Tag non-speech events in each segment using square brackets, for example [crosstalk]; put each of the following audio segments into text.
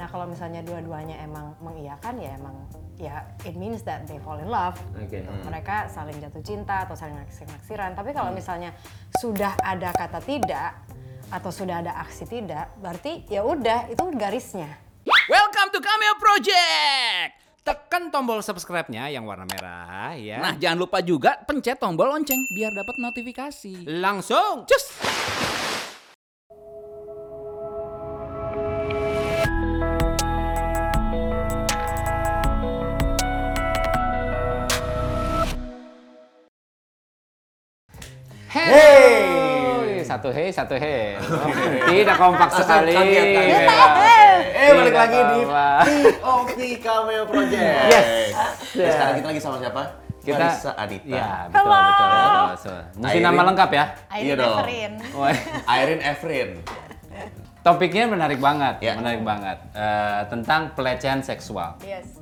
Nah kalau misalnya dua-duanya emang mengiyakan ya emang ya it means that they fall in love. Oke. Mereka saling jatuh cinta atau saling naksir-naksiran. Tapi Hmm. kalau misalnya sudah ada kata tidak atau sudah ada aksi tidak, berarti ya udah itu garisnya. Welcome to Cameo Project. Tekan tombol subscribe-nya yang warna merah ya. Nah, jangan lupa juga pencet tombol lonceng biar dapat notifikasi. langsung cus. Satu hey, satu hey. Tidak kompak sekali. kaget, kaget. Eh, balik lagi di. POV Cameo Project. Yes. Nah, sekarang kita lagi sama siapa? Kita Marisa Adita. Iya, betul, betul, betul, betul. Mesti Airin. nama lengkap ya. Iya dong. Wah, Irene Efrin. Topiknya menarik banget, Ya. menarik banget. Eh, tentang pelecehan seksual. Yes.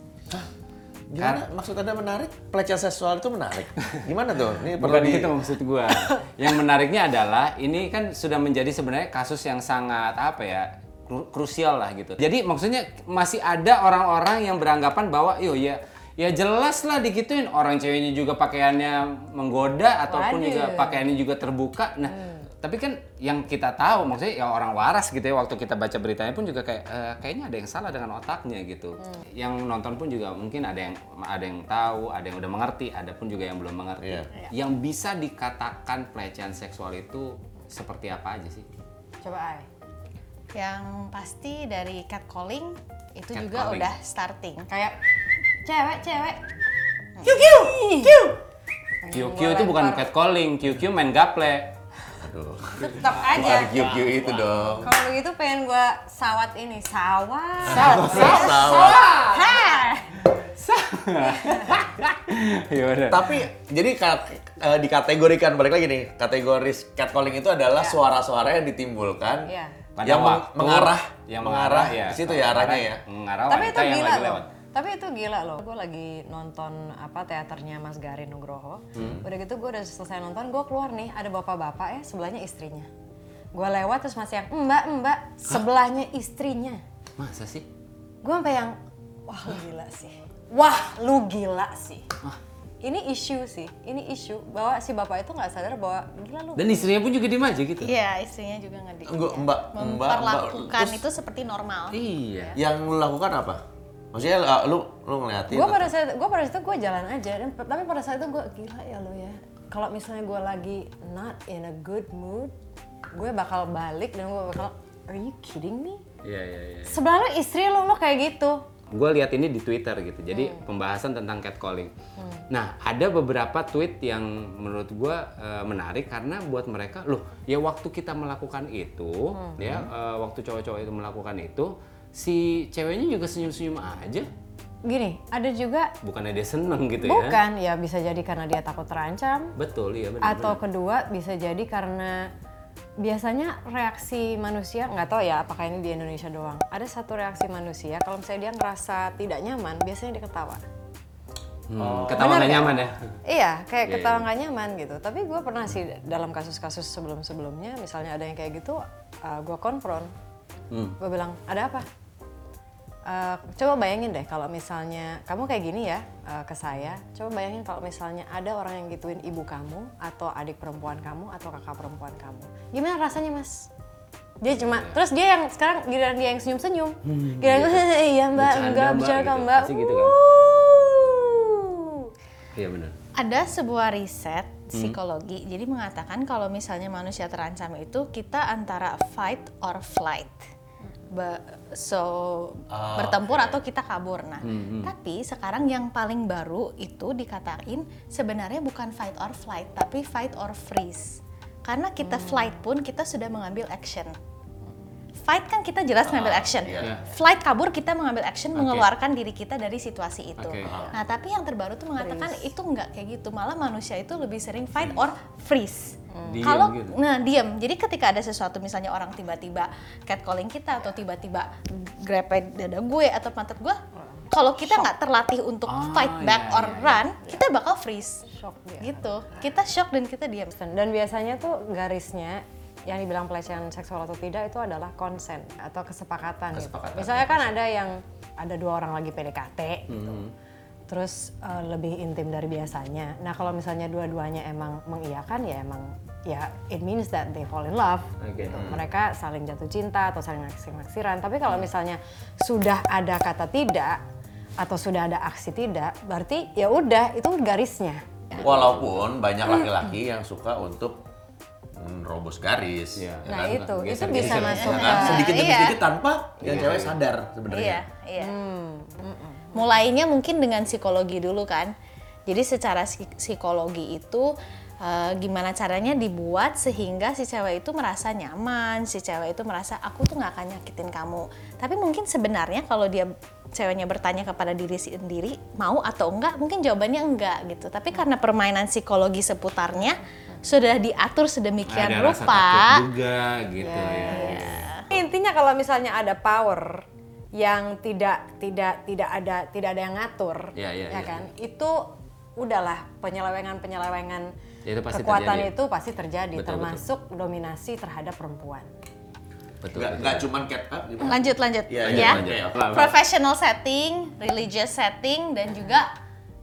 Gimana? Maksud Anda menarik? Pelecehan seksual itu menarik. Gimana tuh? Ini perlu Bukan di... gitu maksud gua. Yang menariknya adalah ini kan sudah menjadi sebenarnya kasus yang sangat apa ya? kru- krusial lah gitu. Jadi maksudnya masih ada orang-orang yang beranggapan bahwa yo ya ya jelas lah digituin orang ceweknya juga pakaiannya menggoda ataupun Waduh. juga pakaiannya juga terbuka. Nah, tapi kan yang kita tahu maksudnya ya orang waras gitu ya waktu kita baca beritanya pun juga kayak eh, kayaknya ada yang salah dengan otaknya gitu. Yang nonton pun juga mungkin ada yang ada yang tahu, ada yang udah mengerti, ada pun juga yang belum mengerti. Iya. Yang bisa dikatakan pelecehan seksual itu seperti apa aja sih? Coba Ai. Yang pasti dari catcalling itu Catcalling. juga udah starting. Kayak cewek, cewek. QQ itu bukan catcalling, QQ main gaple. Aduh. Tetap aja. QQ itu dong. Kalau begitu pengen gua sawat ini, sawat. Sawah. Hah. Ya udah. Tapi jadi eh, dikategorikan balik lagi nih, kategori catcalling itu adalah suara-suara yang ditimbulkan Iya. Pada yang waktu mengarah yang mengarah ya. ke situ ya arahnya ya. Mengarah Tapi itu yang gila lagi loh. lewat. Tapi itu gila loh. Gue lagi nonton apa teaternya Mas Garin Nugroho. Hmm. Udah gitu gue udah selesai nonton, gue keluar nih ada bapak-bapak ya sebelahnya istrinya. Gue lewat terus masih yang mbak mbak sebelahnya istrinya. Masa sih? Gue sampai yang wah lu gila sih. Wah lu gila sih. Ini isu sih, ini isu bahwa si bapak itu nggak sadar bahwa gila lu. Dan istrinya pun juga diem aja gitu. Iya, istrinya juga nggak di- Enggak, mbak, mbak, mbak. memperlakukan Terus itu seperti normal. Iya. yang lu lakukan apa? Maksudnya uh, lu lu ngeliatin gue pada saat gue pada saat itu gue jalan aja dan tapi pada saat itu gue gila ya lo ya kalau misalnya gue lagi not in a good mood gue bakal balik dan gue bakal are you kidding me Iya, iya, iya. sebelah lo istri lo lo kayak gitu Gue lihat ini di Twitter gitu. Jadi pembahasan tentang catcalling. Nah, ada beberapa tweet yang menurut gue eh, menarik karena buat mereka, loh, ya waktu kita melakukan itu, ya eh, waktu cowok-cowok itu melakukan itu, si ceweknya juga senyum-senyum aja. gini ada juga Bukannya dia seneng gitu ya? bukan ya bisa jadi karena dia takut terancam Betul, iya benar. atau kedua bisa jadi karena biasanya reaksi manusia nggak tahu ya apakah ini di Indonesia doang ada satu reaksi manusia kalau misalnya dia ngerasa tidak nyaman biasanya dia ketawa Hmm, ketawa Bener nggak nyaman ya? Iya, kayak Iya, ketawa iya. nggak nyaman gitu. Tapi gue pernah sih dalam kasus-kasus sebelum-sebelumnya, misalnya ada yang kayak gitu, gue konfront. Hmm. Gue bilang, ada apa? Eh, coba bayangin deh kalau misalnya kamu kayak gini ya eh, ke saya. Coba bayangin kalau misalnya ada orang yang gituin ibu kamu atau adik perempuan kamu atau kakak perempuan kamu. Gimana rasanya mas? Dia cuma, terus dia yang sekarang giliran dia yang senyum-senyum. Giliran iya mbak, Bercanda, enggak bercanda gitu. mbak. Pasti gitu kan? Iya benar. Ada sebuah riset psikologi, jadi mengatakan kalau misalnya manusia terancam itu kita antara fight or flight. Be- so bertempur atau kita kabur. Nah, tapi sekarang yang paling baru itu dikatain sebenarnya bukan fight or flight, tapi fight or freeze. Karena kita flight pun kita sudah mengambil action. Fight kan kita jelas mengambil action. iya. Flight kabur kita mengambil action mengeluarkan diri kita dari situasi itu. Oke. Nah, tapi yang terbaru tuh mengatakan itu nggak kayak gitu. Malah manusia itu lebih sering fight or freeze. Diem Kalau gitu. nah diam. Jadi ketika ada sesuatu misalnya orang tiba-tiba catcalling kita atau tiba-tiba grepe dada gue atau pantat gue, kalau kita nggak terlatih untuk Ah, fight back iya, or iya, iya. run, kita bakal freeze. Shock dia. Gitu. Kita shock dan kita diam. Dan biasanya tuh garisnya yang dibilang pelecehan seksual atau tidak itu adalah konsen atau kesepakatan. gitu. Kesepakatan, Misalnya ya, kan ada yang ada dua orang lagi PDKT gitu. Terus eh, lebih intim dari biasanya. Nah, kalau misalnya dua-duanya emang mengiyakan ya emang ya it means that they fall in love. Oke. gitu. Mereka saling jatuh cinta atau saling naksir-naksiran. Tapi kalau misalnya sudah ada kata tidak atau sudah ada aksi tidak, berarti ya udah itu garisnya. Walaupun banyak laki-laki yang suka untuk menerobos garis. Iya. ya Nah, kan? itu, itu Geser-geser. bisa Ya masuk kan? ke- sedikit demi Iya. sedikit tanpa yang cewek sadar sebenarnya. Iya, iya. Mulainya mungkin dengan psikologi dulu kan. Jadi secara psik- psikologi itu eh, gimana caranya dibuat sehingga si cewek itu merasa nyaman, si cewek itu merasa aku tuh nggak akan nyakitin kamu. Tapi mungkin sebenarnya kalau dia ceweknya bertanya kepada diri sendiri mau atau enggak, mungkin jawabannya enggak gitu. Tapi karena permainan psikologi seputarnya sudah diatur sedemikian Ada rasa rupa. takut juga gitu ya. Intinya kalau misalnya ada power yang tidak tidak tidak ada tidak ada yang ngatur, Iya, iya, ya iya. kan? Itu udahlah penyelewengan-penyelewengan Ya, itu pasti kekuatan terjadi. itu pasti terjadi, Betul, termasuk dominasi terhadap perempuan. Betul. Nggak, betul. nggak cuman cat up gitu. Lanjut lanjut Iya, ya. iya, lanjut. Oke, Apa? Professional setting, religious setting dan juga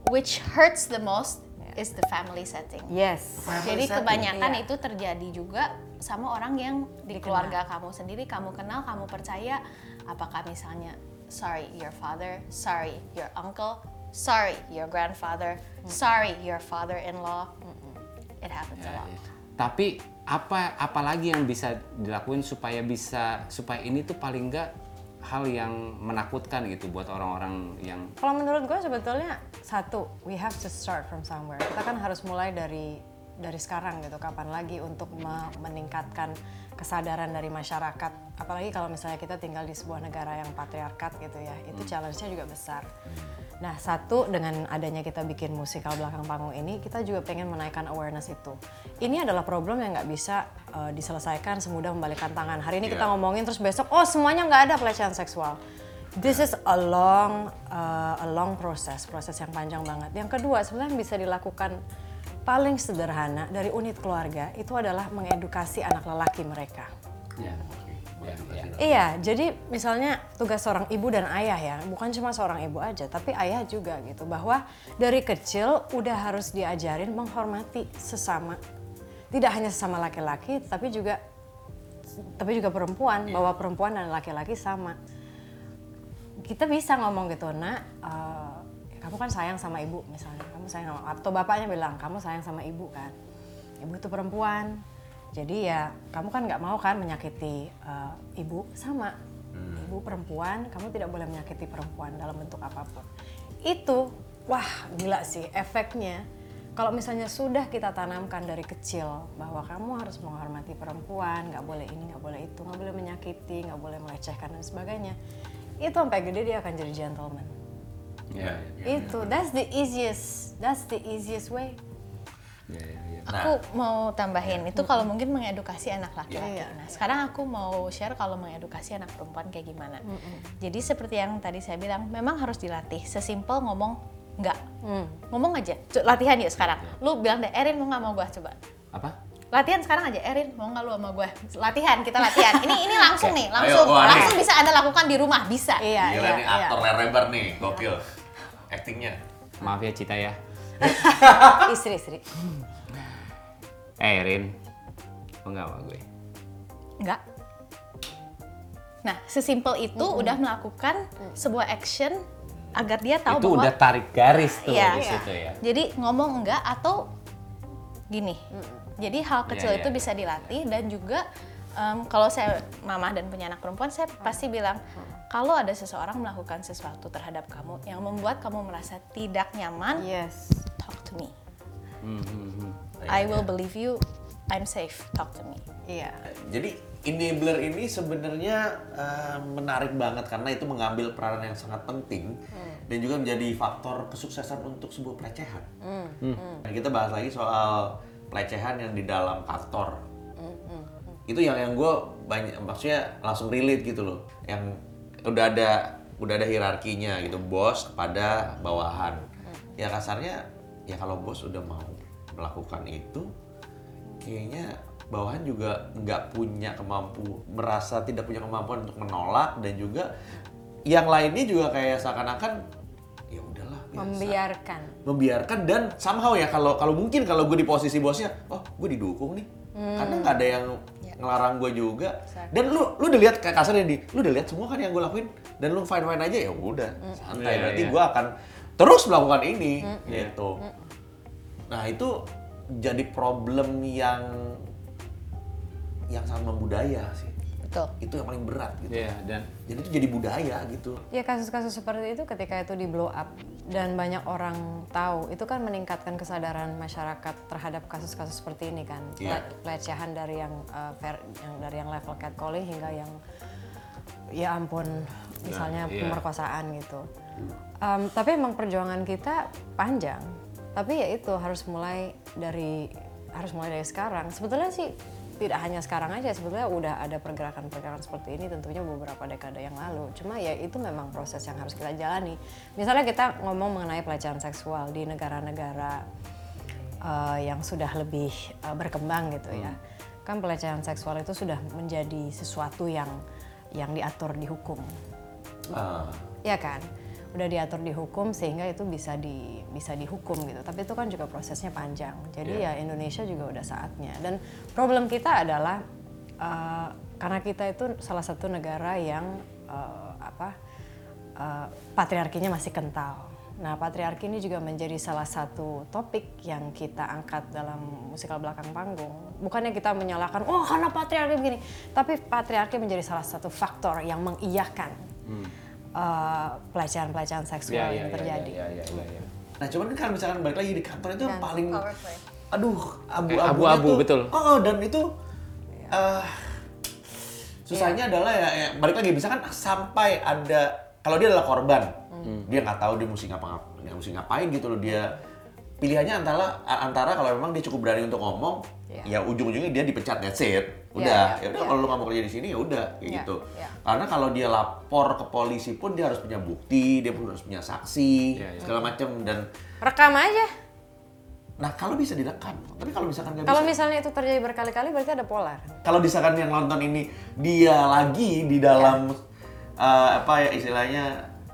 which hurts the most is the family setting. Yes. Jadi kebanyakan Iya. itu terjadi juga sama orang yang di keluarga kamu sendiri kamu kenal, kamu percaya apakah misalnya sorry your father, sorry your uncle, sorry your grandfather, sorry your father-in-law. It happens a lot. Tapi apa apalagi yang bisa dilakuin supaya bisa supaya ini tuh paling enggak hal yang menakutkan gitu buat orang-orang yang Kalau menurut gue sebetulnya satu, we have to start from somewhere. Kita kan harus mulai dari dari sekarang gitu. Kapan lagi untuk me- meningkatkan kesadaran dari masyarakat. Apalagi kalau misalnya kita tinggal di sebuah negara yang patriarkat gitu ya, itu challenge-nya juga besar. Nah satu dengan adanya kita bikin musikal belakang panggung ini, kita juga pengen menaikkan awareness itu. Ini adalah problem yang nggak bisa uh, diselesaikan semudah membalikan tangan. Hari ini kita Iya. ngomongin terus besok, oh semuanya nggak ada pelecehan seksual. This is a long, uh, a long process, proses yang panjang banget. Yang kedua, sebenarnya bisa dilakukan paling sederhana dari unit keluarga itu adalah mengedukasi anak lelaki mereka. ya, ya, ya. Iya, jadi misalnya tugas seorang ibu dan ayah ya, bukan cuma seorang ibu aja, tapi ayah juga gitu. Bahwa dari kecil udah harus diajarin menghormati sesama. Tidak hanya sesama laki-laki, tapi juga tapi juga perempuan, bahwa perempuan dan laki-laki sama. Kita bisa ngomong gitu, nak, eh, kamu kan sayang sama ibu misalnya, kamu sayang sama, atau bapaknya bilang, kamu sayang sama ibu kan. Ibu itu perempuan, jadi ya kamu kan nggak mau kan menyakiti eh, ibu sama. Ibu perempuan, kamu tidak boleh menyakiti perempuan dalam bentuk apa pun. Itu, wah gila sih efeknya. Kalau misalnya sudah kita tanamkan dari kecil bahwa kamu harus menghormati perempuan, nggak boleh ini, nggak boleh itu, nggak boleh menyakiti, nggak boleh melecehkan dan sebagainya, itu sampai gede dia akan jadi gentleman. Iya. Itu, that's the easiest, that's the easiest way. Ya, ya, ya. Aku mau tambahin itu kalau mungkin mengedukasi anak laki-laki. Iya. Nah, sekarang aku mau share kalau mengedukasi anak perempuan kayak gimana. Jadi seperti yang tadi saya bilang, memang harus dilatih. Sesimpel ngomong enggak. Ngomong aja. Latihan yuk sekarang. Lu bilang deh, Erin mau nggak mau gua coba. Apa? Latihan sekarang aja, Erin mau nggak lu sama gue? Latihan, kita latihan. Ini ini langsung nih, Ayo, langsung, nih. langsung bisa anda lakukan di rumah, bisa. Iya, Gila iya, nih iya. aktor lebar nih, gokil. Actingnya. Maaf ya Cita ya. [laughs] Istri-istri. Eh Rin, nggak sama gue? Enggak. Nah, sesimpel itu udah melakukan sebuah action agar dia tahu itu bahwa udah tarik garis tuh Iya. di situ ya. Jadi ngomong enggak atau gini. Jadi hal kecil Iya, itu iya, bisa dilatih dan juga em, kalau saya mama dan punya anak perempuan, saya pasti bilang kalau ada seseorang melakukan sesuatu terhadap kamu yang membuat kamu merasa tidak nyaman, Yes. talk to me. Hmm, hmm, hmm. I will believe you. I'm safe. Talk to me. Iya. Jadi enabler ini sebenarnya eh, menarik banget karena itu mengambil peranan yang sangat penting dan juga menjadi faktor kesuksesan untuk sebuah pelecehan. Dan kita bahas lagi soal pelecehan yang di dalam kantor. Itu yang yang gue banyak maksudnya langsung relate gitu loh. Yang udah ada udah ada hierarkinya gitu bos kepada bawahan. Ya kasarnya ya kalau bos udah mau melakukan itu kayaknya bawahan juga nggak punya kemampu merasa tidak punya kemampuan untuk menolak dan juga yang lainnya juga kayak seakan-akan ya udahlah biasa. Membiarkan. membiarkan dan somehow ya kalau kalau mungkin kalau gue di posisi bosnya oh gue didukung nih karena nggak ada yang ngelarang gue juga. Dan lu lu udah lihat kayak kasarnya di? Lu udah lihat semua kan yang gue lakuin? Dan lu fine fine aja ya udah. Santai Iya, berarti iya. gue akan terus melakukan ini gitu. Nah itu jadi problem yang yang sangat membudaya sih Betul. itu yang paling berat gitu Iya, dan jadi itu jadi budaya gitu Ya kasus-kasus seperti itu ketika itu di blow up dan banyak orang tahu itu kan meningkatkan kesadaran masyarakat terhadap kasus-kasus seperti ini kan Iya. Pe- pelecehan dari yang, uh, ver- yang dari yang level catcalling hingga yang ya ampun misalnya iya. pemerkosaan gitu. Um, tapi emang perjuangan kita panjang. Tapi ya itu harus mulai dari harus mulai dari sekarang. Sebetulnya sih tidak hanya sekarang aja sebetulnya udah ada pergerakan-pergerakan seperti ini tentunya beberapa dekade yang lalu. Cuma ya itu memang proses yang harus kita jalani. Misalnya kita ngomong mengenai pelecehan seksual di negara-negara uh, yang sudah lebih uh, berkembang gitu ya. Kan pelecehan seksual itu sudah menjadi sesuatu yang yang diatur di hukum. Ah, Ya kan? Udah diatur di hukum sehingga itu bisa di bisa dihukum gitu. Tapi itu kan juga prosesnya panjang. Jadi ya Indonesia juga udah saatnya. Dan problem kita adalah uh, karena kita itu salah satu negara yang uh, apa uh, patriarkinya masih kental. Nah, patriarki ini juga menjadi salah satu topik yang kita angkat dalam musikal belakang panggung. Bukannya kita menyalahkan, oh karena patriarki begini, tapi patriarki menjadi salah satu faktor yang mengiyakan uh, pelecehan-pelecehan seksual ya, yang ya, terjadi. Ya, ya, ya, ya. Nah cuman kan misalkan balik lagi di kantor itu yang Dan paling aduh abu-abu abu-abu, betul. Oh dan itu eh susahnya adalah ya, ya balik lagi misalkan sampai ada kalau dia adalah korban dia nggak tahu dia mesti ngapa nggak mesti ngapain gitu loh dia pilihannya antara antara kalau memang dia cukup berani untuk ngomong Iya. ya ujung-ujungnya dia dipecat that's it Iya, udah iya, ya udah iya. kalau lu nggak mau kerja di sini ya udah kayak Iya, gitu iya. karena kalau dia lapor ke polisi pun dia harus punya bukti dia pun harus punya saksi Iya, iya. segala macam dan Rekam aja. Nah kalau bisa direkam, tapi kalau misalkan nggak Kalau misalnya itu terjadi berkali-kali berarti ada polar. kalau misalkan yang nonton ini dia lagi di dalam eh, apa ya istilahnya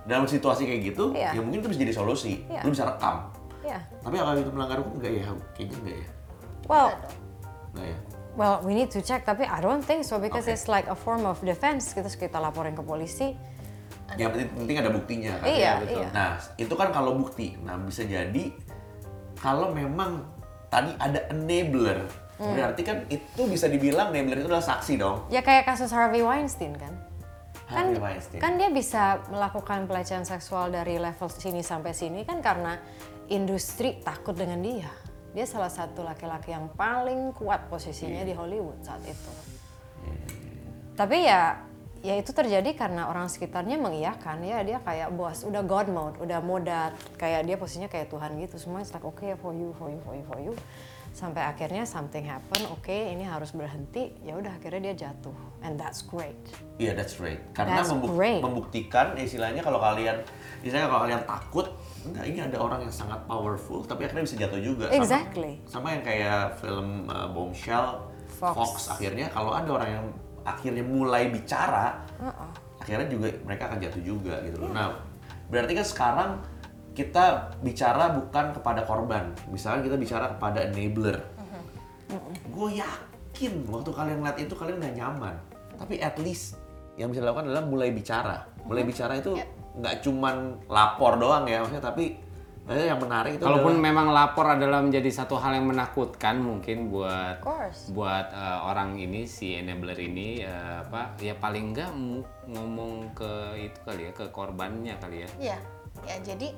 dalam situasi kayak gitu, Iya. ya mungkin itu bisa jadi solusi. Iya. Lu bisa rekam. Ya. Tapi kalau itu melanggar hukum enggak ya? Kayaknya enggak ya. Well, Enggak ya. well we need to check tapi I don't think so because Oke. it's like a form of defense. Kita kita laporin ke polisi. Yang penting, penting ada buktinya kan. Iya, betul. iya. Nah, itu kan kalau bukti. Nah, bisa jadi kalau memang tadi ada enabler, Hmm. berarti kan itu bisa dibilang enabler itu adalah saksi dong. Ya kayak kasus Harvey Weinstein kan. Kan, Harvey Weinstein. kan dia bisa melakukan pelecehan seksual dari level sini sampai sini kan karena industri takut dengan dia. Dia salah satu laki-laki yang paling kuat posisinya di Hollywood saat itu. Tapi ya ya itu terjadi karena orang sekitarnya mengiyakan. Ya dia kayak bos udah god mode udah modat kayak dia posisinya kayak Tuhan gitu. Semua it's like okay for you for you for you for you sampai akhirnya something happen oke ini harus berhenti ya udah akhirnya dia jatuh and that's great Iya, that's right. Karena That's membuk- great. membuktikan istilahnya kalau kalian istilahnya kalau kalian takut, enggak ini ada orang yang sangat powerful tapi akhirnya bisa jatuh juga. Sama- Exactly. Sama, yang kayak film uh, Bombshell, Fox. Fox. akhirnya kalau ada orang yang akhirnya mulai bicara, Uh-uh. akhirnya juga mereka akan jatuh juga gitu loh. Nah, berarti kan sekarang kita bicara bukan kepada korban, misalnya kita bicara kepada enabler. Gue yakin waktu kalian ngeliat itu kalian nggak nyaman. Tapi at least yang bisa dilakukan adalah mulai bicara. Mulai bicara itu nggak cuman lapor doang ya, maksudnya tapi maksudnya yang menarik itu Kalaupun adalah memang lapor adalah menjadi satu hal yang menakutkan mungkin buat buat eh, orang ini si enabler ini eh, apa ya paling enggak mu- ngomong ke itu kali ya ke korbannya kali ya. Iya, ya jadi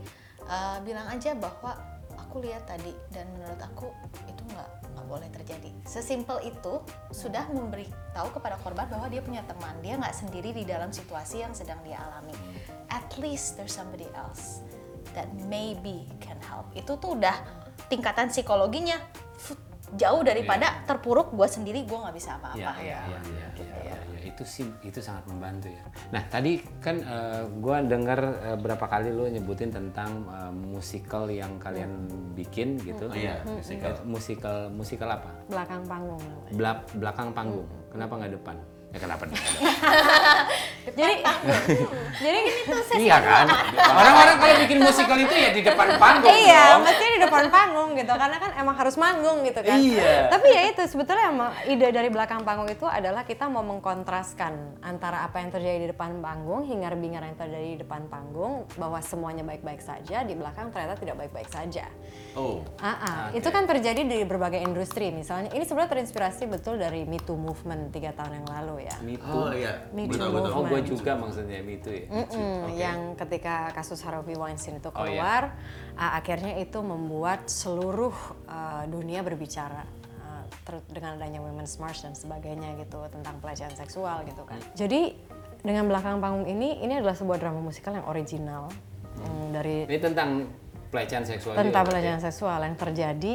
uh, bilang aja bahwa aku lihat tadi dan menurut aku itu nggak nggak boleh terjadi. Sesimpel itu sudah memberitahu kepada korban bahwa dia punya teman, dia nggak sendiri di dalam situasi yang sedang dia alami. At least there's somebody else that maybe can help. Itu tuh udah tingkatan psikologinya jauh daripada terpuruk gue sendiri gue nggak bisa apa-apa. Iya iya iya, iya, iya. Itu sih itu sangat membantu ya. Nah tadi kan eh, gua dengar eh, berapa kali lo nyebutin tentang eh, musikal yang kalian bikin gitu. Oh iya, musikal. musikal musikal apa? belakang panggung. Belak- belakang panggung. Kenapa nggak depan? Ya kenapa depan? [laughs] Jadi jadi iya kan? Orang-orang kalau bikin musikal itu ya di depan panggung iya, mestinya di depan panggung gitu karena kan emang harus manggung gitu kan. Iya. Tapi ya itu sebetulnya emang ide dari belakang panggung itu adalah kita mau mengkontraskan antara apa yang terjadi di depan panggung hingar-bingar yang terjadi di depan panggung bahwa semuanya baik-baik saja di belakang ternyata tidak baik-baik saja. Oh. Ah, ah. itu kan terjadi di berbagai industri misalnya. Ini sebenarnya terinspirasi betul dari Me Too movement tiga tahun yang lalu ya. Me Too. Oh iya. Me Betul, Too betul. Oh, gue movement. juga maksudnya itu ya. Mm-mm, yang ketika kasus Harvey Weinstein itu Oh, iya. keluar, uh, akhirnya itu membuat seluruh uh, dunia berbicara uh, dengan adanya Women's March dan sebagainya gitu tentang pelecehan seksual gitu kan. Jadi dengan belakang panggung ini, ini adalah sebuah drama musikal yang original mm, dari Ini tentang pelecehan seksual. tentang juga, pelecehan seksual yang terjadi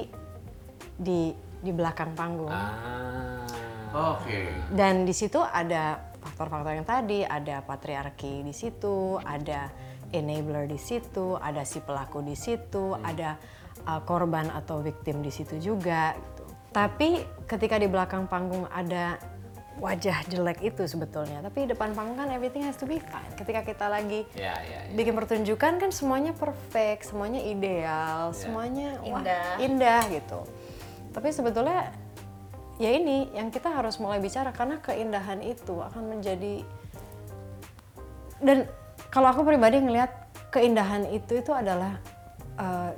di di belakang panggung. Ah. Oke. Dan di situ ada faktor-faktor yang tadi, ada patriarki di situ, ada enabler di situ, ada si pelaku di situ, ada uh, korban atau victim di situ juga. Gitu. Tapi ketika di belakang panggung ada wajah jelek itu sebetulnya, tapi depan panggung kan everything has to be fine. Ketika kita lagi Ya, ya, ya. bikin pertunjukan kan semuanya perfect, semuanya ideal, semuanya wah, Indah. indah gitu. Tapi sebetulnya ya ini yang kita harus mulai bicara karena keindahan itu akan menjadi dan kalau aku pribadi ngelihat keindahan itu itu adalah eh,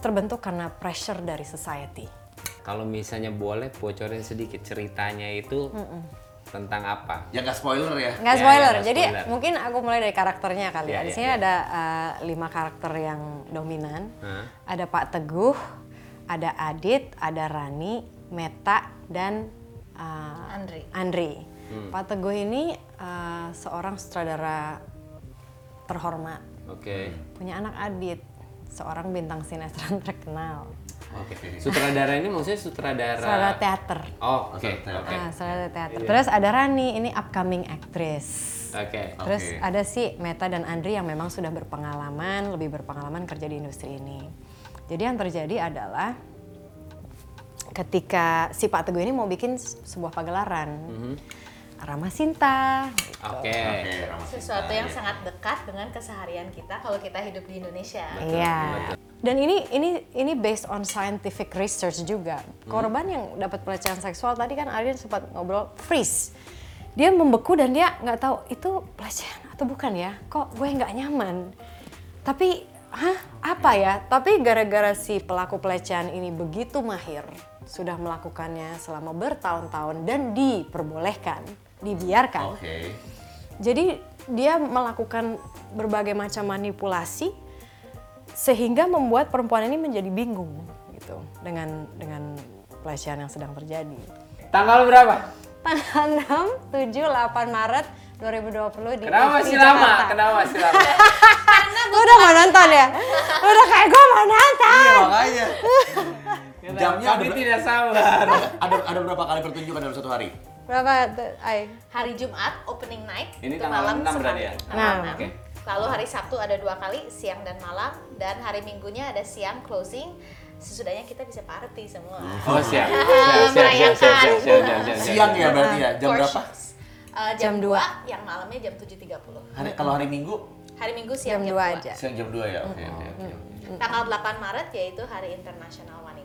terbentuk karena pressure dari society. Kalau misalnya boleh bocorin sedikit ceritanya itu tentang apa? Ya nggak spoiler ya. Nggak Ya, spoiler, ya, jadi spoiler. mungkin aku mulai dari karakternya kali Ya, ya. Di ya, sini ya. ada eh, lima karakter yang dominan. Hah? Ada Pak Teguh, ada Adit, ada Rani, Meta, dan eh, Andri. Andri. Pak Teguh ini eh, seorang sutradara terhormat, Oke. punya anak Adit, seorang bintang sinetron terkenal, Oke. Sutradara ini maksudnya sutradara. sutradara teater. Oh, oke. Sutradara. Oke. Ah, sutradara teater. Iya. Terus ada Rani, ini upcoming actress. Oke. Terus Oke. ada si Meta dan Andri yang memang sudah berpengalaman, lebih berpengalaman kerja di industri ini. Jadi yang terjadi adalah ketika si Pak Teguh ini mau bikin sebuah pagelaran, Rama Sinta, Oke. Oke, Rama Sesuatu Sinta, yang ya. sangat dekat dengan keseharian kita kalau kita hidup di Indonesia. Iya. Dan ini ini ini based on scientific research juga. Korban yang dapat pelecehan seksual tadi kan Aryan sempat ngobrol freeze. Dia membeku dan dia nggak tahu itu pelecehan atau bukan ya. Kok gue nggak nyaman. Tapi hah apa ya? Tapi gara-gara si pelaku pelecehan ini begitu mahir sudah melakukannya selama bertahun-tahun dan diperbolehkan, dibiarkan. Oke. Jadi dia melakukan berbagai macam manipulasi sehingga membuat perempuan ini menjadi bingung gitu dengan dengan pelecehan yang sedang terjadi. Tanggal berapa? Tanggal 6, 7, 8 Maret 2020 di Kenapa masih lama? Jakarta. Kenapa masih lama? [laughs] Lu udah mau nonton ya? Lu udah kayak gue mau nonton. Iya makanya. [laughs] Kita, Jamnya kami ada tidak sabar. ada ada berapa kali pertunjukan dalam satu hari? Berapa? Ay. Hari Jumat opening night. Ini tanggal malam enam berarti ya? Nah, 6. Okay. Lalu hari Sabtu ada dua kali siang dan malam dan hari Minggunya ada siang closing sesudahnya kita bisa party semua. Oh siang, [laughs] Siap, siap, siap, siap, siap, siap, siap, siap. Siang siang berarti ya, jam berapa? Uh, jam, jam 2, yang malamnya jam 7.30. Hari kalau hari Minggu? Hari Minggu siang jam, jam 2 aja. Siang jam 2 ya. Oke, okay, oke, okay, siang Okay. Tanggal 8 Maret yaitu Hari Internasional Wanita.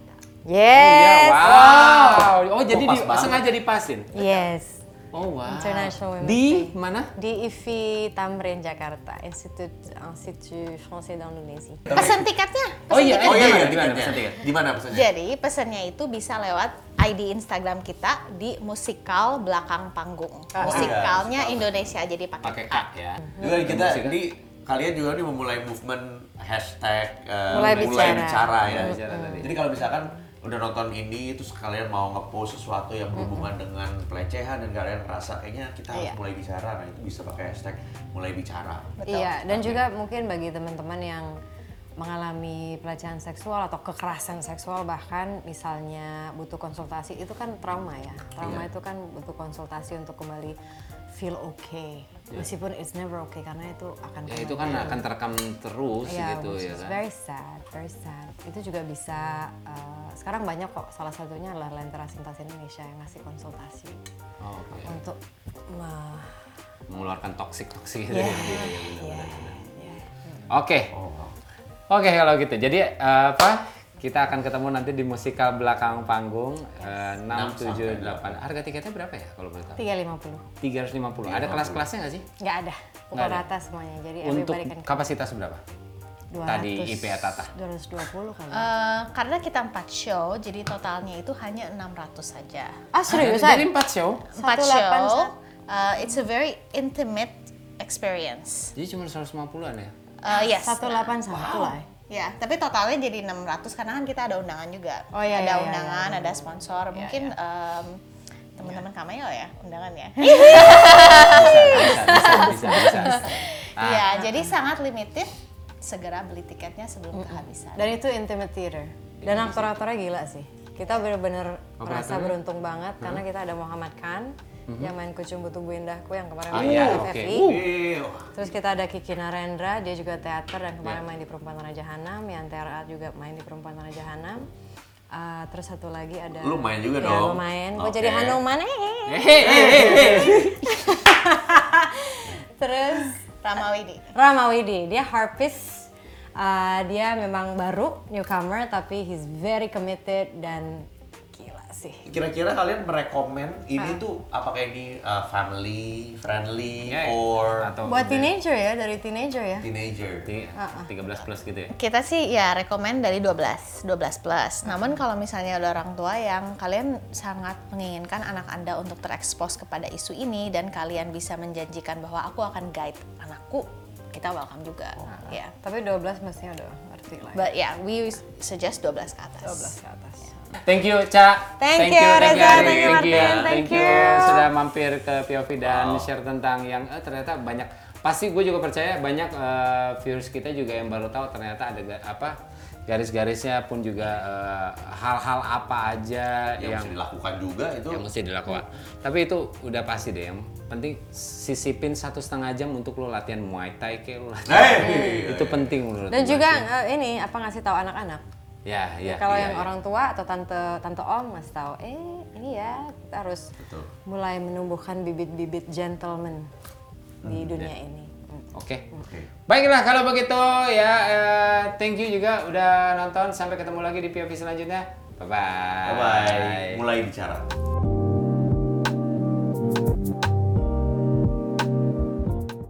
Yes. Wow. Oh jadi pas di, banget. sengaja dipasin. Yes. Oh wow. International Women's Di Day. mana? Di IFI Tamrin Jakarta, Institut Institut Français d'Indonésie. Pesan tiketnya. Oh iya. Oh iya iya Di mana? tiketnya. Pesan tiket? Di mana pesannya? Jadi pesannya itu bisa lewat ID Instagram kita di musikal belakang panggung. iya, Musikalnya musikal. Indonesia jadi pakai Pakai K. K ya. Juga kita di kalian juga nih memulai movement hashtag eh, Mulai bicara. ya. Mulai bicara tadi. Jadi kalau misalkan udah nonton ini terus kalian mau nge-post sesuatu yang berhubungan dengan pelecehan dan kalian ngerasa kayaknya kita harus Iya. mulai bicara, nah itu bisa pakai hashtag mulai bicara. Iya, dan juga mungkin bagi teman-teman yang mengalami pelecehan seksual atau kekerasan seksual bahkan misalnya butuh konsultasi itu kan trauma ya. Trauma Iya. itu kan butuh konsultasi untuk kembali feel okay meskipun it's never okay karena itu akan Ya itu kan akan terekam terus Iya, gitu ya kan. very sad, very sad. Itu juga bisa uh, sekarang banyak kok. Salah satunya adalah Lentera Sintas Indonesia yang ngasih konsultasi Oh, Oke. untuk me- Mengeluarkan toksik toksik gitu. Yeah, ya, gitu, ya, yeah, benar-benar. yeah. Oke. Oke kalau gitu. Jadi eh, apa? Kita akan ketemu nanti di musikal belakang panggung eh, 6, 7, 8. Harga tiketnya berapa ya kalau boleh tahu? 350 350. Ada kelas-kelasnya nggak sih? nggak ada pukul Nggak ada. rata semuanya jadi Untuk can kapasitas berapa? 200, tadi IPA Tata. 220 kali Eh, karena kita empat show, jadi totalnya itu hanya 600 saja. ah Dari seriusan 4 show. Empat 181. show, uh, it's a very intimate experience. Jadi cuma 150-an ya? Uh, yes. 181 lah ya. Ya, tapi totalnya jadi 600 karena kan kita ada undangan juga. Oh, iya, ada iya, iya, undangan, iya. ada sponsor. Mungkin em, teman-teman cameo ya undangan ya. [laughs] Bisa, bisa, bisa, bisa. [laughs] Ah. Iya, jadi sangat limited. Segera beli tiketnya sebelum kehabisan. dan itu intimate theater dan aktor-aktornya gila sih kita bener-bener merasa beruntung banget karena kita ada Muhammad Khan yang main Kucing Butuh Bu Indahku yang kemarin Ah, main iya, di. FFI Iya. Terus kita ada Kiki Narendra, dia juga teater dan kemarin main di Perempuan Tanah Jahanam. Yantera juga main di Perempuan Tanah Jahanam. Uh, terus satu lagi ada Lu main juga ya, dong? gue main. Gue Oke. jadi Hanuman. Eh. [laughs] Terus Rama Widi. Rama Widi, dia harpist. Uh, dia memang baru newcomer tapi he's very committed dan sih. Kira-kira kalian merekomen ini tuh apakah ini uh, family friendly Ya, or atau Buat teenager ya, dari teenager ya. teenager? Ti- 13 plus gitu ya? Kita sih ya rekomend dari 12, 12 plus. Namun kalau misalnya ada orang tua yang kalian sangat menginginkan anak Anda untuk terekspos kepada isu ini dan kalian bisa menjanjikan bahwa aku akan guide anakku, kita welcome juga. Ya. Tapi 12 mestinya udah ngerti lah. Ya. But yeah, we suggest 12 ke atas. 12 ke atas. Thank you, Ca. Thank you, Reza. Ari. Thank you, Martin. ya. Thank Thank you you. sudah mampir ke POV dan share tentang yang eh, ternyata banyak. Pasti gue juga percaya banyak eh, viewers kita juga yang baru tahu ternyata ada ga- apa garis-garisnya pun juga eh, hal-hal apa aja Yang yang mesti dilakukan juga itu. yang mesti dilakukan. Tapi itu udah pasti deh. Yang penting sisipin satu setengah jam untuk lo latihan muay thai kayak lo latihan. Hey! itu penting menurut Dan juga eh, ini apa ngasih tahu anak-anak. Ya ya. kalau ya, yang ya. orang tua atau tante tante om ngasih tahu, eh ini ya kita harus Betul. mulai menumbuhkan bibit-bibit gentleman di Hmm, dunia ya. ini. Hmm. Oke. Oke. Baiklah kalau begitu ya eh, thank you juga udah nonton sampai ketemu lagi di POV selanjutnya. Bye bye. Bye bye. Mulai bicara.